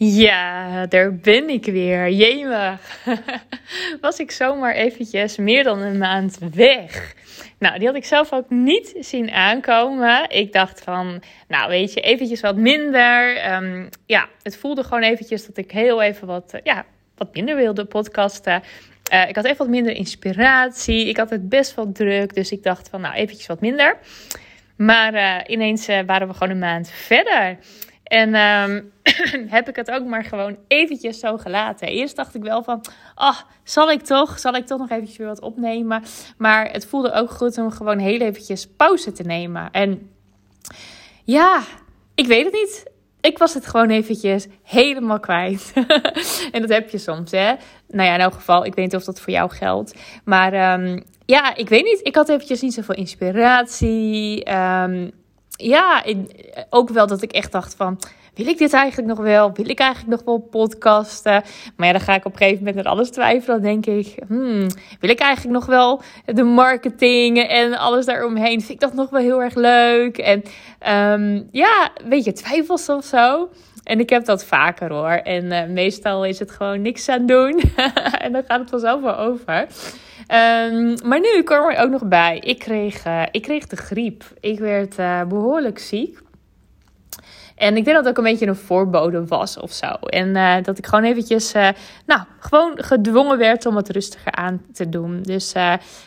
Ja, daar ben ik weer. Jemig. Was ik zomaar eventjes meer dan een maand weg. Nou, die had ik zelf ook niet zien aankomen. Ik dacht van, nou weet je, eventjes wat minder. Ehm, ja, het voelde gewoon eventjes dat ik heel even wat, uh, ja, wat minder wilde podcasten. Uh, ik had even wat minder inspiratie. Ik had het best wel druk. Dus ik dacht van, nou eventjes wat minder. Maar uh, ineens waren we gewoon een maand verder. En um, heb ik het ook maar gewoon eventjes zo gelaten. Eerst dacht ik wel van, oh, zal ik toch? Zal ik toch nog eventjes weer wat opnemen? Maar het voelde ook goed om gewoon heel eventjes pauze te nemen. En ja, ik weet het niet. Ik was het gewoon eventjes helemaal kwijt. en dat heb je soms, hè? Nou ja, in elk geval, ik weet niet of dat voor jou geldt. Maar um, ja, ik weet niet. Ik had eventjes niet zoveel inspiratie. Um, ja, ook wel dat ik echt dacht van, wil ik dit eigenlijk nog wel? Wil ik eigenlijk nog wel podcasten? Maar ja, dan ga ik op een gegeven moment met alles twijfelen. Dan denk ik, hmm, wil ik eigenlijk nog wel de marketing en alles daaromheen? Vind ik dat nog wel heel erg leuk? En um, ja, weet je, twijfels of zo. En ik heb dat vaker hoor. En uh, meestal is het gewoon niks aan doen. en dan gaat het vanzelf wel over. Um, maar nu kwam er ook nog bij. Ik kreeg, uh, ik kreeg de griep. Ik werd uh, behoorlijk ziek. En ik denk dat het ook een beetje een voorbode was of zo. En dat ik gewoon eventjes, nou, gewoon gedwongen werd om het rustiger aan te doen. Dus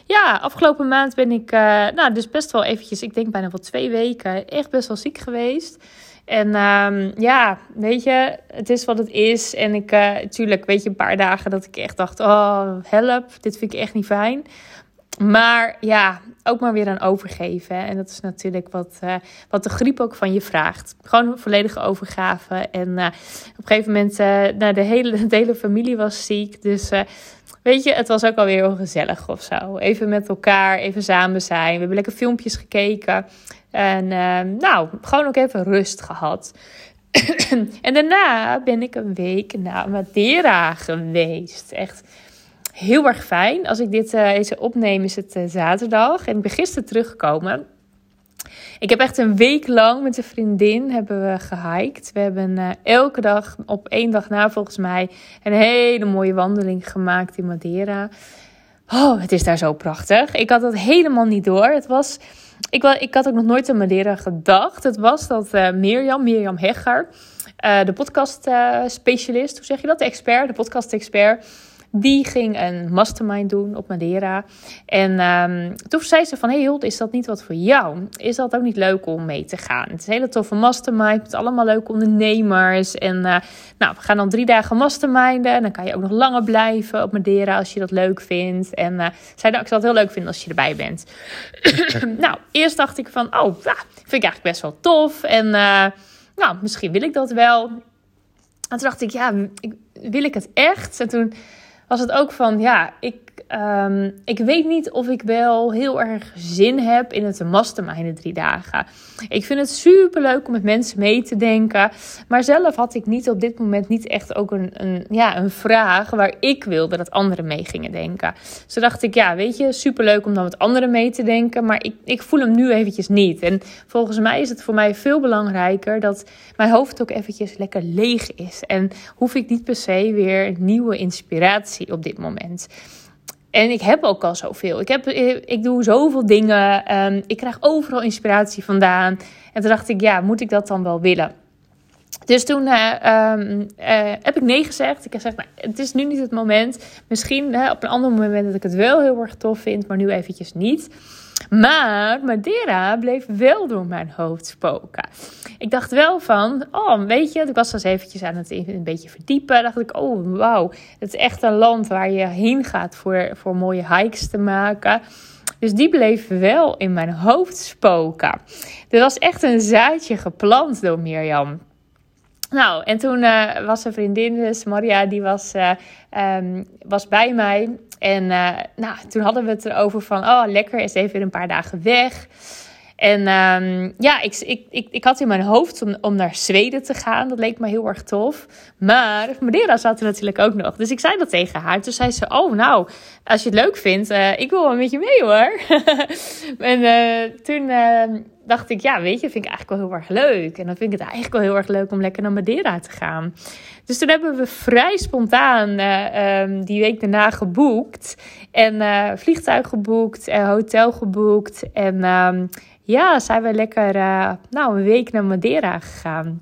ja, afgelopen maand ben ik, nou, dus best wel eventjes, ik denk bijna wel twee weken, echt best wel ziek geweest. En um, ja, weet je, het is wat het is. En ik, natuurlijk, weet je, een paar dagen dat ik echt dacht, oh, help, dit vind ik echt niet fijn. Maar ja, ook maar weer aan overgeven. En dat is natuurlijk wat, uh, wat de griep ook van je vraagt. Gewoon een volledige overgave. En uh, op een gegeven moment, uh, nou, de, hele, de hele familie was ziek. Dus weet je, het was ook alweer heel gezellig of zo. Even met elkaar, even samen zijn. We hebben lekker filmpjes gekeken. En nou, gewoon ook even rust gehad. en daarna ben ik een week naar Madeira geweest. Echt heel erg fijn. Als ik dit uh, deze opneem is het uh, zaterdag en ik ben gisteren teruggekomen. Ik heb echt een week lang met een vriendin hebben we gehiked. We hebben uh, elke dag op één dag na volgens mij een hele mooie wandeling gemaakt in Madeira. Oh, het is daar zo prachtig. Ik had dat helemaal niet door. Het was, ik, ik had ook nog nooit aan Madeira gedacht. Het was dat Mirjam, Mirjam Hegger, de podcast specialist, hoe zeg je dat? De expert, de podcast expert die ging een mastermind doen op Madeira. En um, toen zei ze van, hey is dat niet wat voor jou? Is dat ook niet leuk om mee te gaan? Het is een hele toffe mastermind met allemaal leuke ondernemers. En uh, nou, we gaan dan drie dagen masterminden. En dan kan je ook nog langer blijven op Madeira als je dat leuk vindt. En uh, zei, nou, ik zou het heel leuk vinden als je erbij bent. nou, eerst dacht ik van, oh, vind ik eigenlijk best wel tof. En uh, nou, misschien wil ik dat wel. En toen dacht ik, ja, wil ik het echt? En toen was het ook van, ja, ik, um, ik weet niet of ik wel heel erg zin heb in het mastermind drie dagen. Ik vind het super leuk om met mensen mee te denken. Maar zelf had ik niet op dit moment niet echt ook een, een, ja, een vraag waar ik wilde dat anderen mee gingen denken. Dus dacht ik, ja, weet je, super leuk om dan met anderen mee te denken. Maar ik, ik voel hem nu eventjes niet. En volgens mij is het voor mij veel belangrijker dat mijn hoofd ook eventjes lekker leeg is. En hoef ik niet per se weer nieuwe inspiratie op dit moment. En ik heb ook al zoveel. Ik, heb, ik doe zoveel dingen. Um, ik krijg overal inspiratie vandaan. En toen dacht ik, ja, moet ik dat dan wel willen? Dus toen uh, um, uh, heb ik nee gezegd. Ik heb gezegd, nou, het is nu niet het moment. Misschien op een ander moment dat ik het wel heel erg tof vind, maar nu eventjes niet. Maar Madeira bleef wel door mijn hoofd spoken. Ik dacht wel van, oh, weet je, ik was eens eventjes aan het een beetje verdiepen. Dacht ik, oh, wauw, het is echt een land waar je heen gaat voor, voor mooie hikes te maken. Dus die bleef wel in mijn hoofd spoken. Er was echt een zaadje geplant door Mirjam. Nou, en toen uh, was een vriendin, dus Maria, die was, uh, um, was bij mij. En uh, nou, toen hadden we het erover van, oh lekker, is even weer een paar dagen weg. En um, ja, ik, ik, ik, ik had in mijn hoofd om, om naar Zweden te gaan. Dat leek me heel erg tof. Maar Madeira zat er natuurlijk ook nog. Dus ik zei dat tegen haar. Toen zei ze, oh nou, als je het leuk vindt, ik wil wel met je mee hoor. en toen dacht ik, ja, weet je, vind ik eigenlijk wel heel erg leuk. En dan vind ik het eigenlijk wel heel erg leuk om lekker naar Madeira te gaan. Dus toen hebben we vrij spontaan uh, um, die week daarna geboekt. En uh, vliegtuig geboekt, en hotel geboekt. En um, ja, zijn we lekker uh, nou, een week naar Madeira gegaan.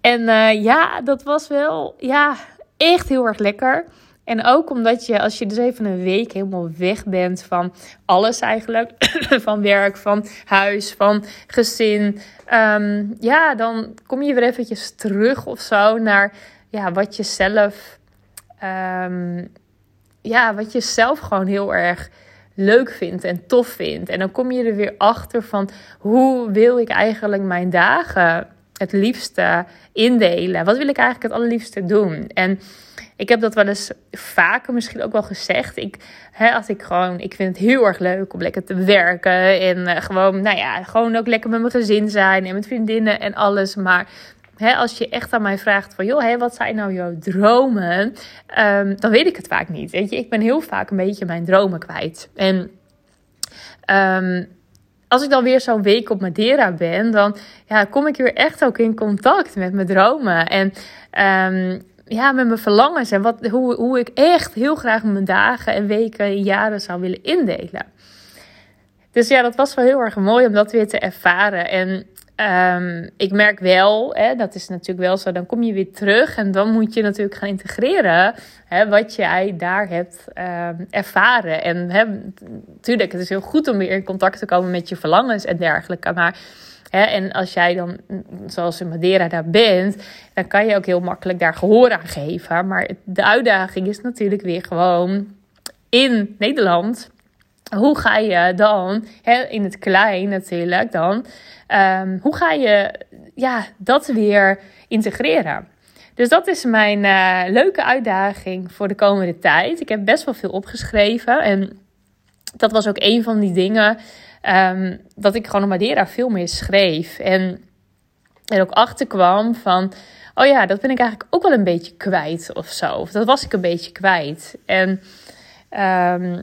En ja, dat was wel ja, echt heel erg lekker. En ook omdat je, als je dus even een week helemaal weg bent van alles eigenlijk, van werk, van huis, van gezin, ehm, ja, dan kom je weer eventjes terug of zo naar ja, wat je zelf, um, ja, wat je zelf gewoon heel erg leuk vindt en tof vindt. En dan kom je er weer achter van hoe wil ik eigenlijk mijn dagen het liefste indelen? Wat wil ik eigenlijk het allerliefste doen? En ik heb dat wel eens vaker misschien ook wel gezegd. Ik, hè, als ik gewoon, ik vind het heel erg leuk om lekker te werken. En uh, gewoon, nou ja, gewoon ook lekker met mijn gezin zijn en met vriendinnen en alles. Maar hè, als je echt aan mij vraagt van, joh, hè, wat zijn nou jouw dromen? Um, dan weet ik het vaak niet. Weet je, ik ben heel vaak een beetje mijn dromen kwijt. En um, als ik dan weer zo'n week op Madeira ben, dan ja, kom ik weer echt ook in contact met mijn dromen. En um, ja, met mijn verlangens en wat, hoe, hoe ik echt heel graag mijn dagen en weken en jaren zou willen indelen. Dus ja, dat was wel heel erg mooi om dat weer te ervaren. En um, ik merk wel, hè, dat is natuurlijk wel zo, dan kom je weer terug en dan moet je natuurlijk gaan integreren hè, wat jij daar hebt um, ervaren. En natuurlijk, het is heel goed om weer in contact te komen met je verlangens en dergelijke, maar en als jij dan, zoals in Madeira, daar bent, dan kan je ook heel makkelijk daar gehoor aan geven. Maar de uitdaging is natuurlijk weer gewoon in Nederland. Hoe ga je dan, in het klein natuurlijk dan, um, hoe ga je ja, dat weer integreren? Dus dat is mijn uh, leuke uitdaging voor de komende tijd. Ik heb best wel veel opgeschreven en dat was ook een van die dingen um, dat ik gewoon op Madeira veel meer schreef. En er ook achter kwam van, oh ja, dat ben ik eigenlijk ook wel een beetje kwijt of zo. Of dat was ik een beetje kwijt. En um,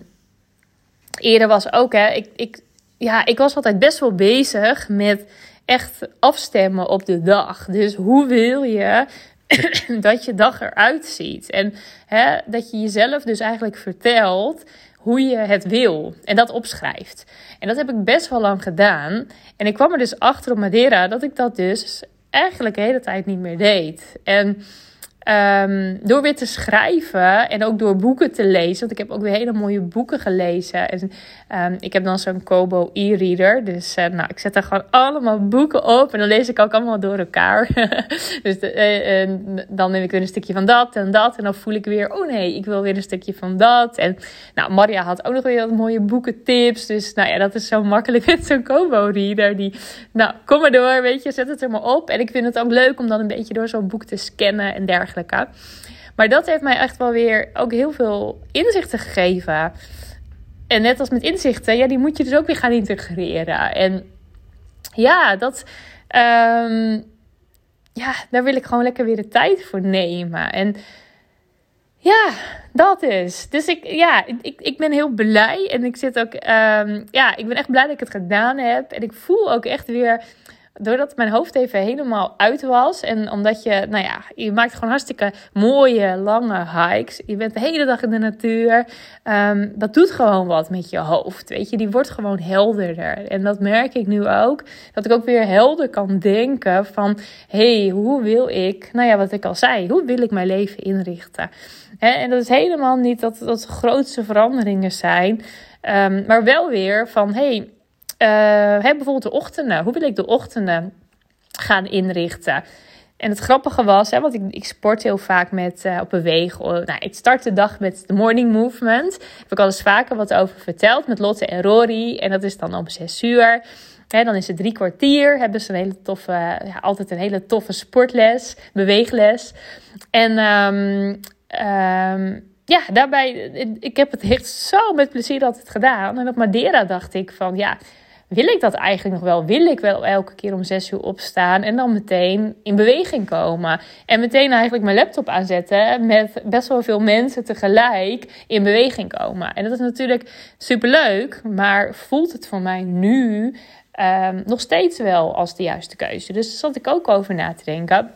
eerder was ook, hè, ik, ik, ja, ik was altijd best wel bezig met echt afstemmen op de dag. Dus hoe wil je dat je dag eruit ziet? En hè, dat je jezelf dus eigenlijk vertelt hoe je het wil en dat opschrijft. En dat heb ik best wel lang gedaan. En ik kwam er dus achter op Madeira dat ik dat dus eigenlijk de hele tijd niet meer deed. En Um, door weer te schrijven en ook door boeken te lezen. Want ik heb ook weer hele mooie boeken gelezen. En um, ik heb dan zo'n Kobo e-reader. Dus uh, nou, ik zet daar gewoon allemaal boeken op. En dan lees ik ook allemaal door elkaar. dus de, uh, dan neem ik weer een stukje van dat en dat. En dan voel ik weer, oh nee, ik wil weer een stukje van dat. En nou, Maria had ook nog weer wat mooie boekentips. Dus nou ja, dat is zo makkelijk met zo'n Kobo reader. Die, nou, kom maar door, weet je, zet het er maar op. En ik vind het ook leuk om dan een beetje door zo'n boek te scannen en dergelijke. Maar dat heeft mij echt wel weer ook heel veel inzichten gegeven. En net als met inzichten, ja, die moet je dus ook weer gaan integreren. En ja, dat. Um, ja, daar wil ik gewoon lekker weer de tijd voor nemen. En ja, dat is. Dus ik, ja, ik, ik ben heel blij. En ik zit ook. Um, ja, ik ben echt blij dat ik het gedaan heb. En ik voel ook echt weer doordat mijn hoofd even helemaal uit was. En omdat je, nou ja, je maakt gewoon hartstikke mooie, lange hikes. Je bent de hele dag in de natuur. Um, dat doet gewoon wat met je hoofd. Weet je, die wordt gewoon helderder. En dat merk ik nu ook. Dat ik ook weer helder kan denken van: hé, hey, hoe wil ik, nou ja, wat ik al zei, hoe wil ik mijn leven inrichten? en dat is helemaal niet dat dat grootste veranderingen zijn. Um, maar wel weer van: hey, uh, bijvoorbeeld de ochtenden. Hoe wil ik de ochtenden gaan inrichten? En het grappige was, hè, want ik, ik sport heel vaak met uh, op bewegen. Nou, ik start de dag met de morning movement. Daar heb ik al eens vaker wat over verteld met Lotte en Rory. En dat is dan om 6 uur. Hè, dan is het drie kwartier. Hebben ze een hele toffe, ja, altijd een hele toffe sportles, beweegles. En um, um, ja, daarbij, ik heb het echt zo met plezier altijd gedaan. En op Madeira dacht ik van, ja, wil ik dat eigenlijk nog wel? Wil ik wel elke keer om zes uur opstaan en dan meteen in beweging komen? En meteen eigenlijk mijn laptop aanzetten met best wel veel mensen tegelijk in beweging komen. En dat is natuurlijk superleuk, maar voelt het voor mij nu ehm, nog steeds wel als de juiste keuze. Dus daar zat ik ook over na te denken.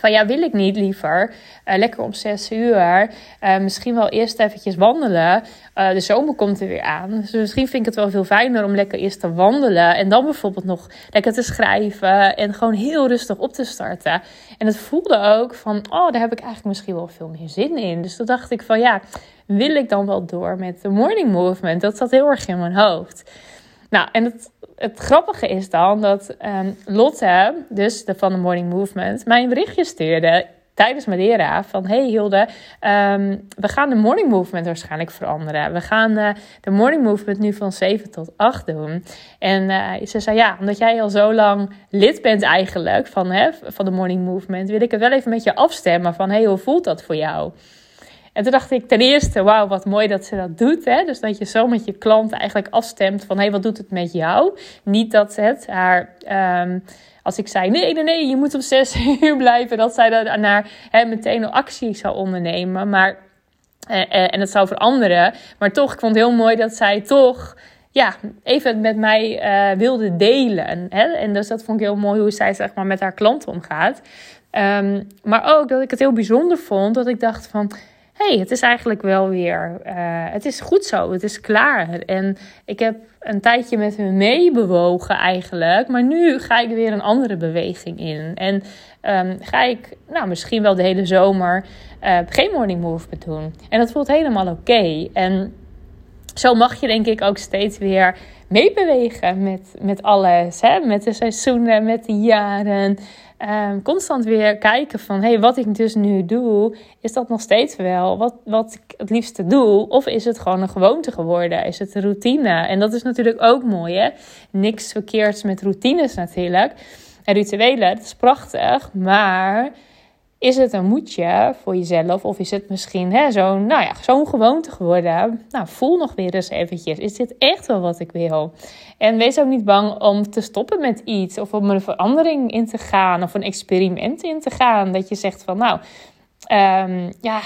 Van ja, wil ik niet liever uh, lekker om zes uur. Uh, misschien wel eerst eventjes wandelen. Uh, de zomer komt er weer aan. Dus misschien vind ik het wel veel fijner om lekker eerst te wandelen. En dan bijvoorbeeld nog lekker te schrijven. En gewoon heel rustig op te starten. En het voelde ook van, oh, daar heb ik eigenlijk misschien wel veel meer zin in. Dus toen dacht ik van ja, wil ik dan wel door met de morning movement? Dat zat heel erg in mijn hoofd. Nou, en het, het grappige is dan dat um, Lotte, dus de van de Morning Movement, mij een berichtje stuurde tijdens Madeira van... Hey Hilde, um, we gaan de Morning Movement waarschijnlijk veranderen. We gaan uh, de Morning Movement nu van 7 tot 8 doen. En uh, ze zei, ja, omdat jij al zo lang lid bent eigenlijk van, hè, van de Morning Movement... wil ik er wel even met je afstemmen van... Hey, hoe voelt dat voor jou? En toen dacht ik ten eerste, wauw, wat mooi dat ze dat doet. Hè? Dus dat je zo met je klant eigenlijk afstemt van, hé, hey, wat doet het met jou? Niet dat het haar... Um, als ik zei, nee, nee, nee, je moet om zes uur blijven, dat zij daarna hè, meteen een actie zou ondernemen. Maar, eh, eh, en het zou veranderen. Maar toch, ik vond het heel mooi dat zij toch ja, even met mij uh, wilde delen. Hè? En dus dat vond ik heel mooi hoe zij zeg maar, met haar klant omgaat. Um, maar ook dat ik het heel bijzonder vond, dat ik dacht van hey, het is eigenlijk wel weer, uh, het is goed zo, het is klaar. En ik heb een tijdje met hem meebewogen eigenlijk, maar nu ga ik weer een andere beweging in. En um, ga ik, nou, misschien wel de hele zomer uh, geen morning movement doen. En dat voelt helemaal oké. En zo mag je denk ik ook steeds weer meebewegen met, met alles. Hè? Met de seizoenen, met de jaren. Um, constant weer kijken van... hey, wat ik dus nu doe... is dat nog steeds wel wat, wat ik het liefste doe? Of is het gewoon een gewoonte geworden? Is het een routine? En dat is natuurlijk ook mooi, hè? Niks verkeerds met routines natuurlijk. En rituelen, dat is prachtig. Maar is het een moedje voor jezelf? Of is het misschien zo'n nou ja, zo'n gewoonte geworden? Nou, voel nog weer eens eventjes. Is dit echt wel wat ik wil? En wees ook niet bang om te stoppen met iets. Of om een verandering in te gaan. Of een experiment in te gaan. Dat je zegt van nou, um, ja...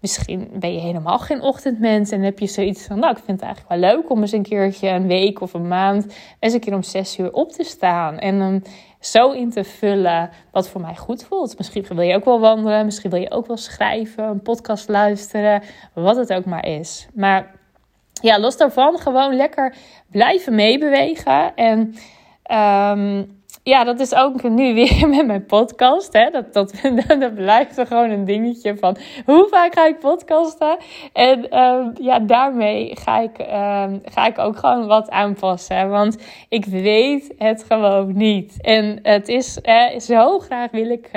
Misschien ben je helemaal geen ochtendmens en heb je zoiets van, nou, ik vind het eigenlijk wel leuk om eens een keertje een week of een maand eens een keer om zes uur op te staan. En dan zo in te vullen wat voor mij goed voelt. Misschien wil je ook wel wandelen, misschien wil je ook wel schrijven, een podcast luisteren, wat het ook maar is. Maar ja, los daarvan gewoon lekker blijven meebewegen. En um, ja, dat is ook nu weer met mijn podcast. Hè? Dat, dat, dat blijft er gewoon een dingetje van hoe vaak ga ik podcasten? En uh, ja, daarmee ga ik, uh, ga ik ook gewoon wat aanpassen. Want ik weet het gewoon niet. En het is zo graag wil ik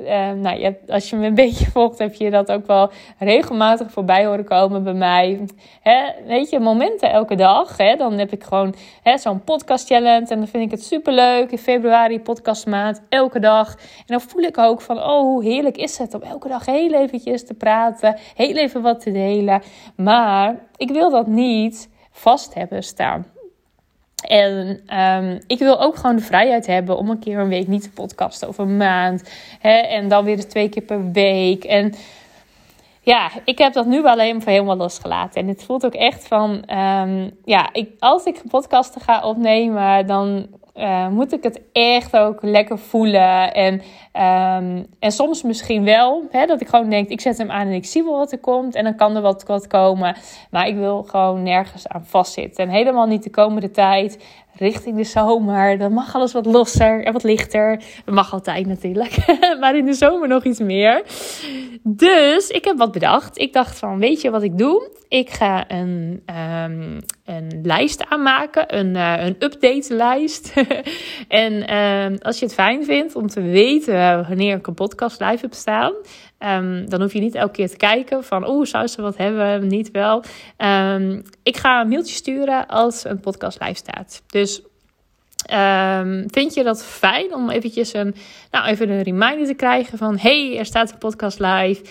uh, nou, je als je me een beetje volgt, heb je dat ook wel regelmatig voorbij horen komen bij mij. Hè, weet je, momenten elke dag. Hè, dan heb ik gewoon zo'n podcast challenge. En dan vind ik het super leuk. In februari podcastmaand, elke dag. En dan voel ik ook van, oh, hoe heerlijk is het om elke dag heel eventjes te praten. Heel even wat te delen. Maar ik wil dat niet vast hebben staan. En um, ik wil ook gewoon de vrijheid hebben om een keer een week niet te podcasten of een maand. Hè, en dan weer twee keer per week. En ja, ik heb dat nu alleen helemaal losgelaten. En het voelt ook echt van, um, ja, ik, als ik podcasten ga opnemen, dan uh, moet ik het echt ook lekker voelen. En, um, en soms misschien wel, hè, dat ik gewoon denk, ik zet hem aan en ik zie wel wat er komt. En dan kan er wat, wat komen. Maar ik wil gewoon nergens aan vastzitten. En helemaal niet de komende tijd richting de zomer. Dan mag alles wat losser en wat lichter. Dat mag altijd natuurlijk. maar in de zomer nog iets meer. Dus ik heb wat bedacht. Ik dacht van, weet je wat ik doe? Ik ga een, um, een lijst aanmaken. Een, uh, een update lijst. en um, als je het fijn vindt om te weten wanneer ik een podcast live heb staan. Um, dan hoef je niet elke keer te kijken van, oeh, zou ze wat hebben, niet wel. Um, ik ga een mailtje sturen als een podcast live staat. Dus vind je dat fijn om eventjes een, nou, even een reminder te krijgen van, hey, er staat een podcast live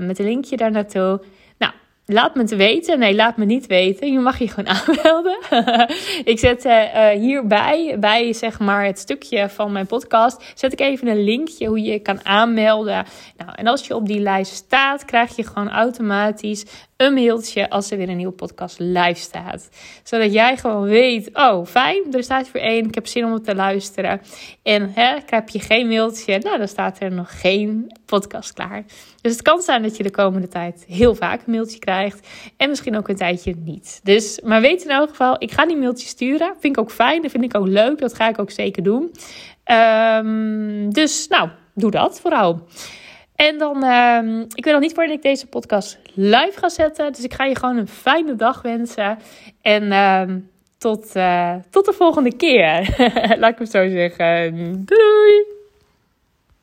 met een linkje daar naartoe laat me het weten. Nee, laat me niet weten. Je mag je gewoon aanmelden. ik zet uh, hierbij, bij zeg maar het stukje van mijn podcast, zet ik even een linkje hoe je je kan aanmelden. Nou, en als je op die lijst staat, krijg je gewoon automatisch een mailtje als er weer een nieuwe podcast live staat. Zodat jij gewoon weet, oh fijn, er staat weer één, ik heb zin om het te luisteren. En hè, heb je geen mailtje, nou dan staat er nog geen podcast klaar. Dus het kan zijn dat je de komende tijd heel vaak een mailtje krijgt. En misschien ook een tijdje niet. Dus, maar weet in elk geval, ik ga die mailtje sturen. Vind ik ook fijn, dat vind ik ook leuk, dat ga ik ook zeker doen. Um, dus nou, doe dat vooral. En dan, uh, ik weet nog niet wanneer ik deze podcast live ga zetten. Dus ik ga je gewoon een fijne dag wensen. En uh, tot, uh, tot de volgende keer. Laat ik het zo zeggen. Doei!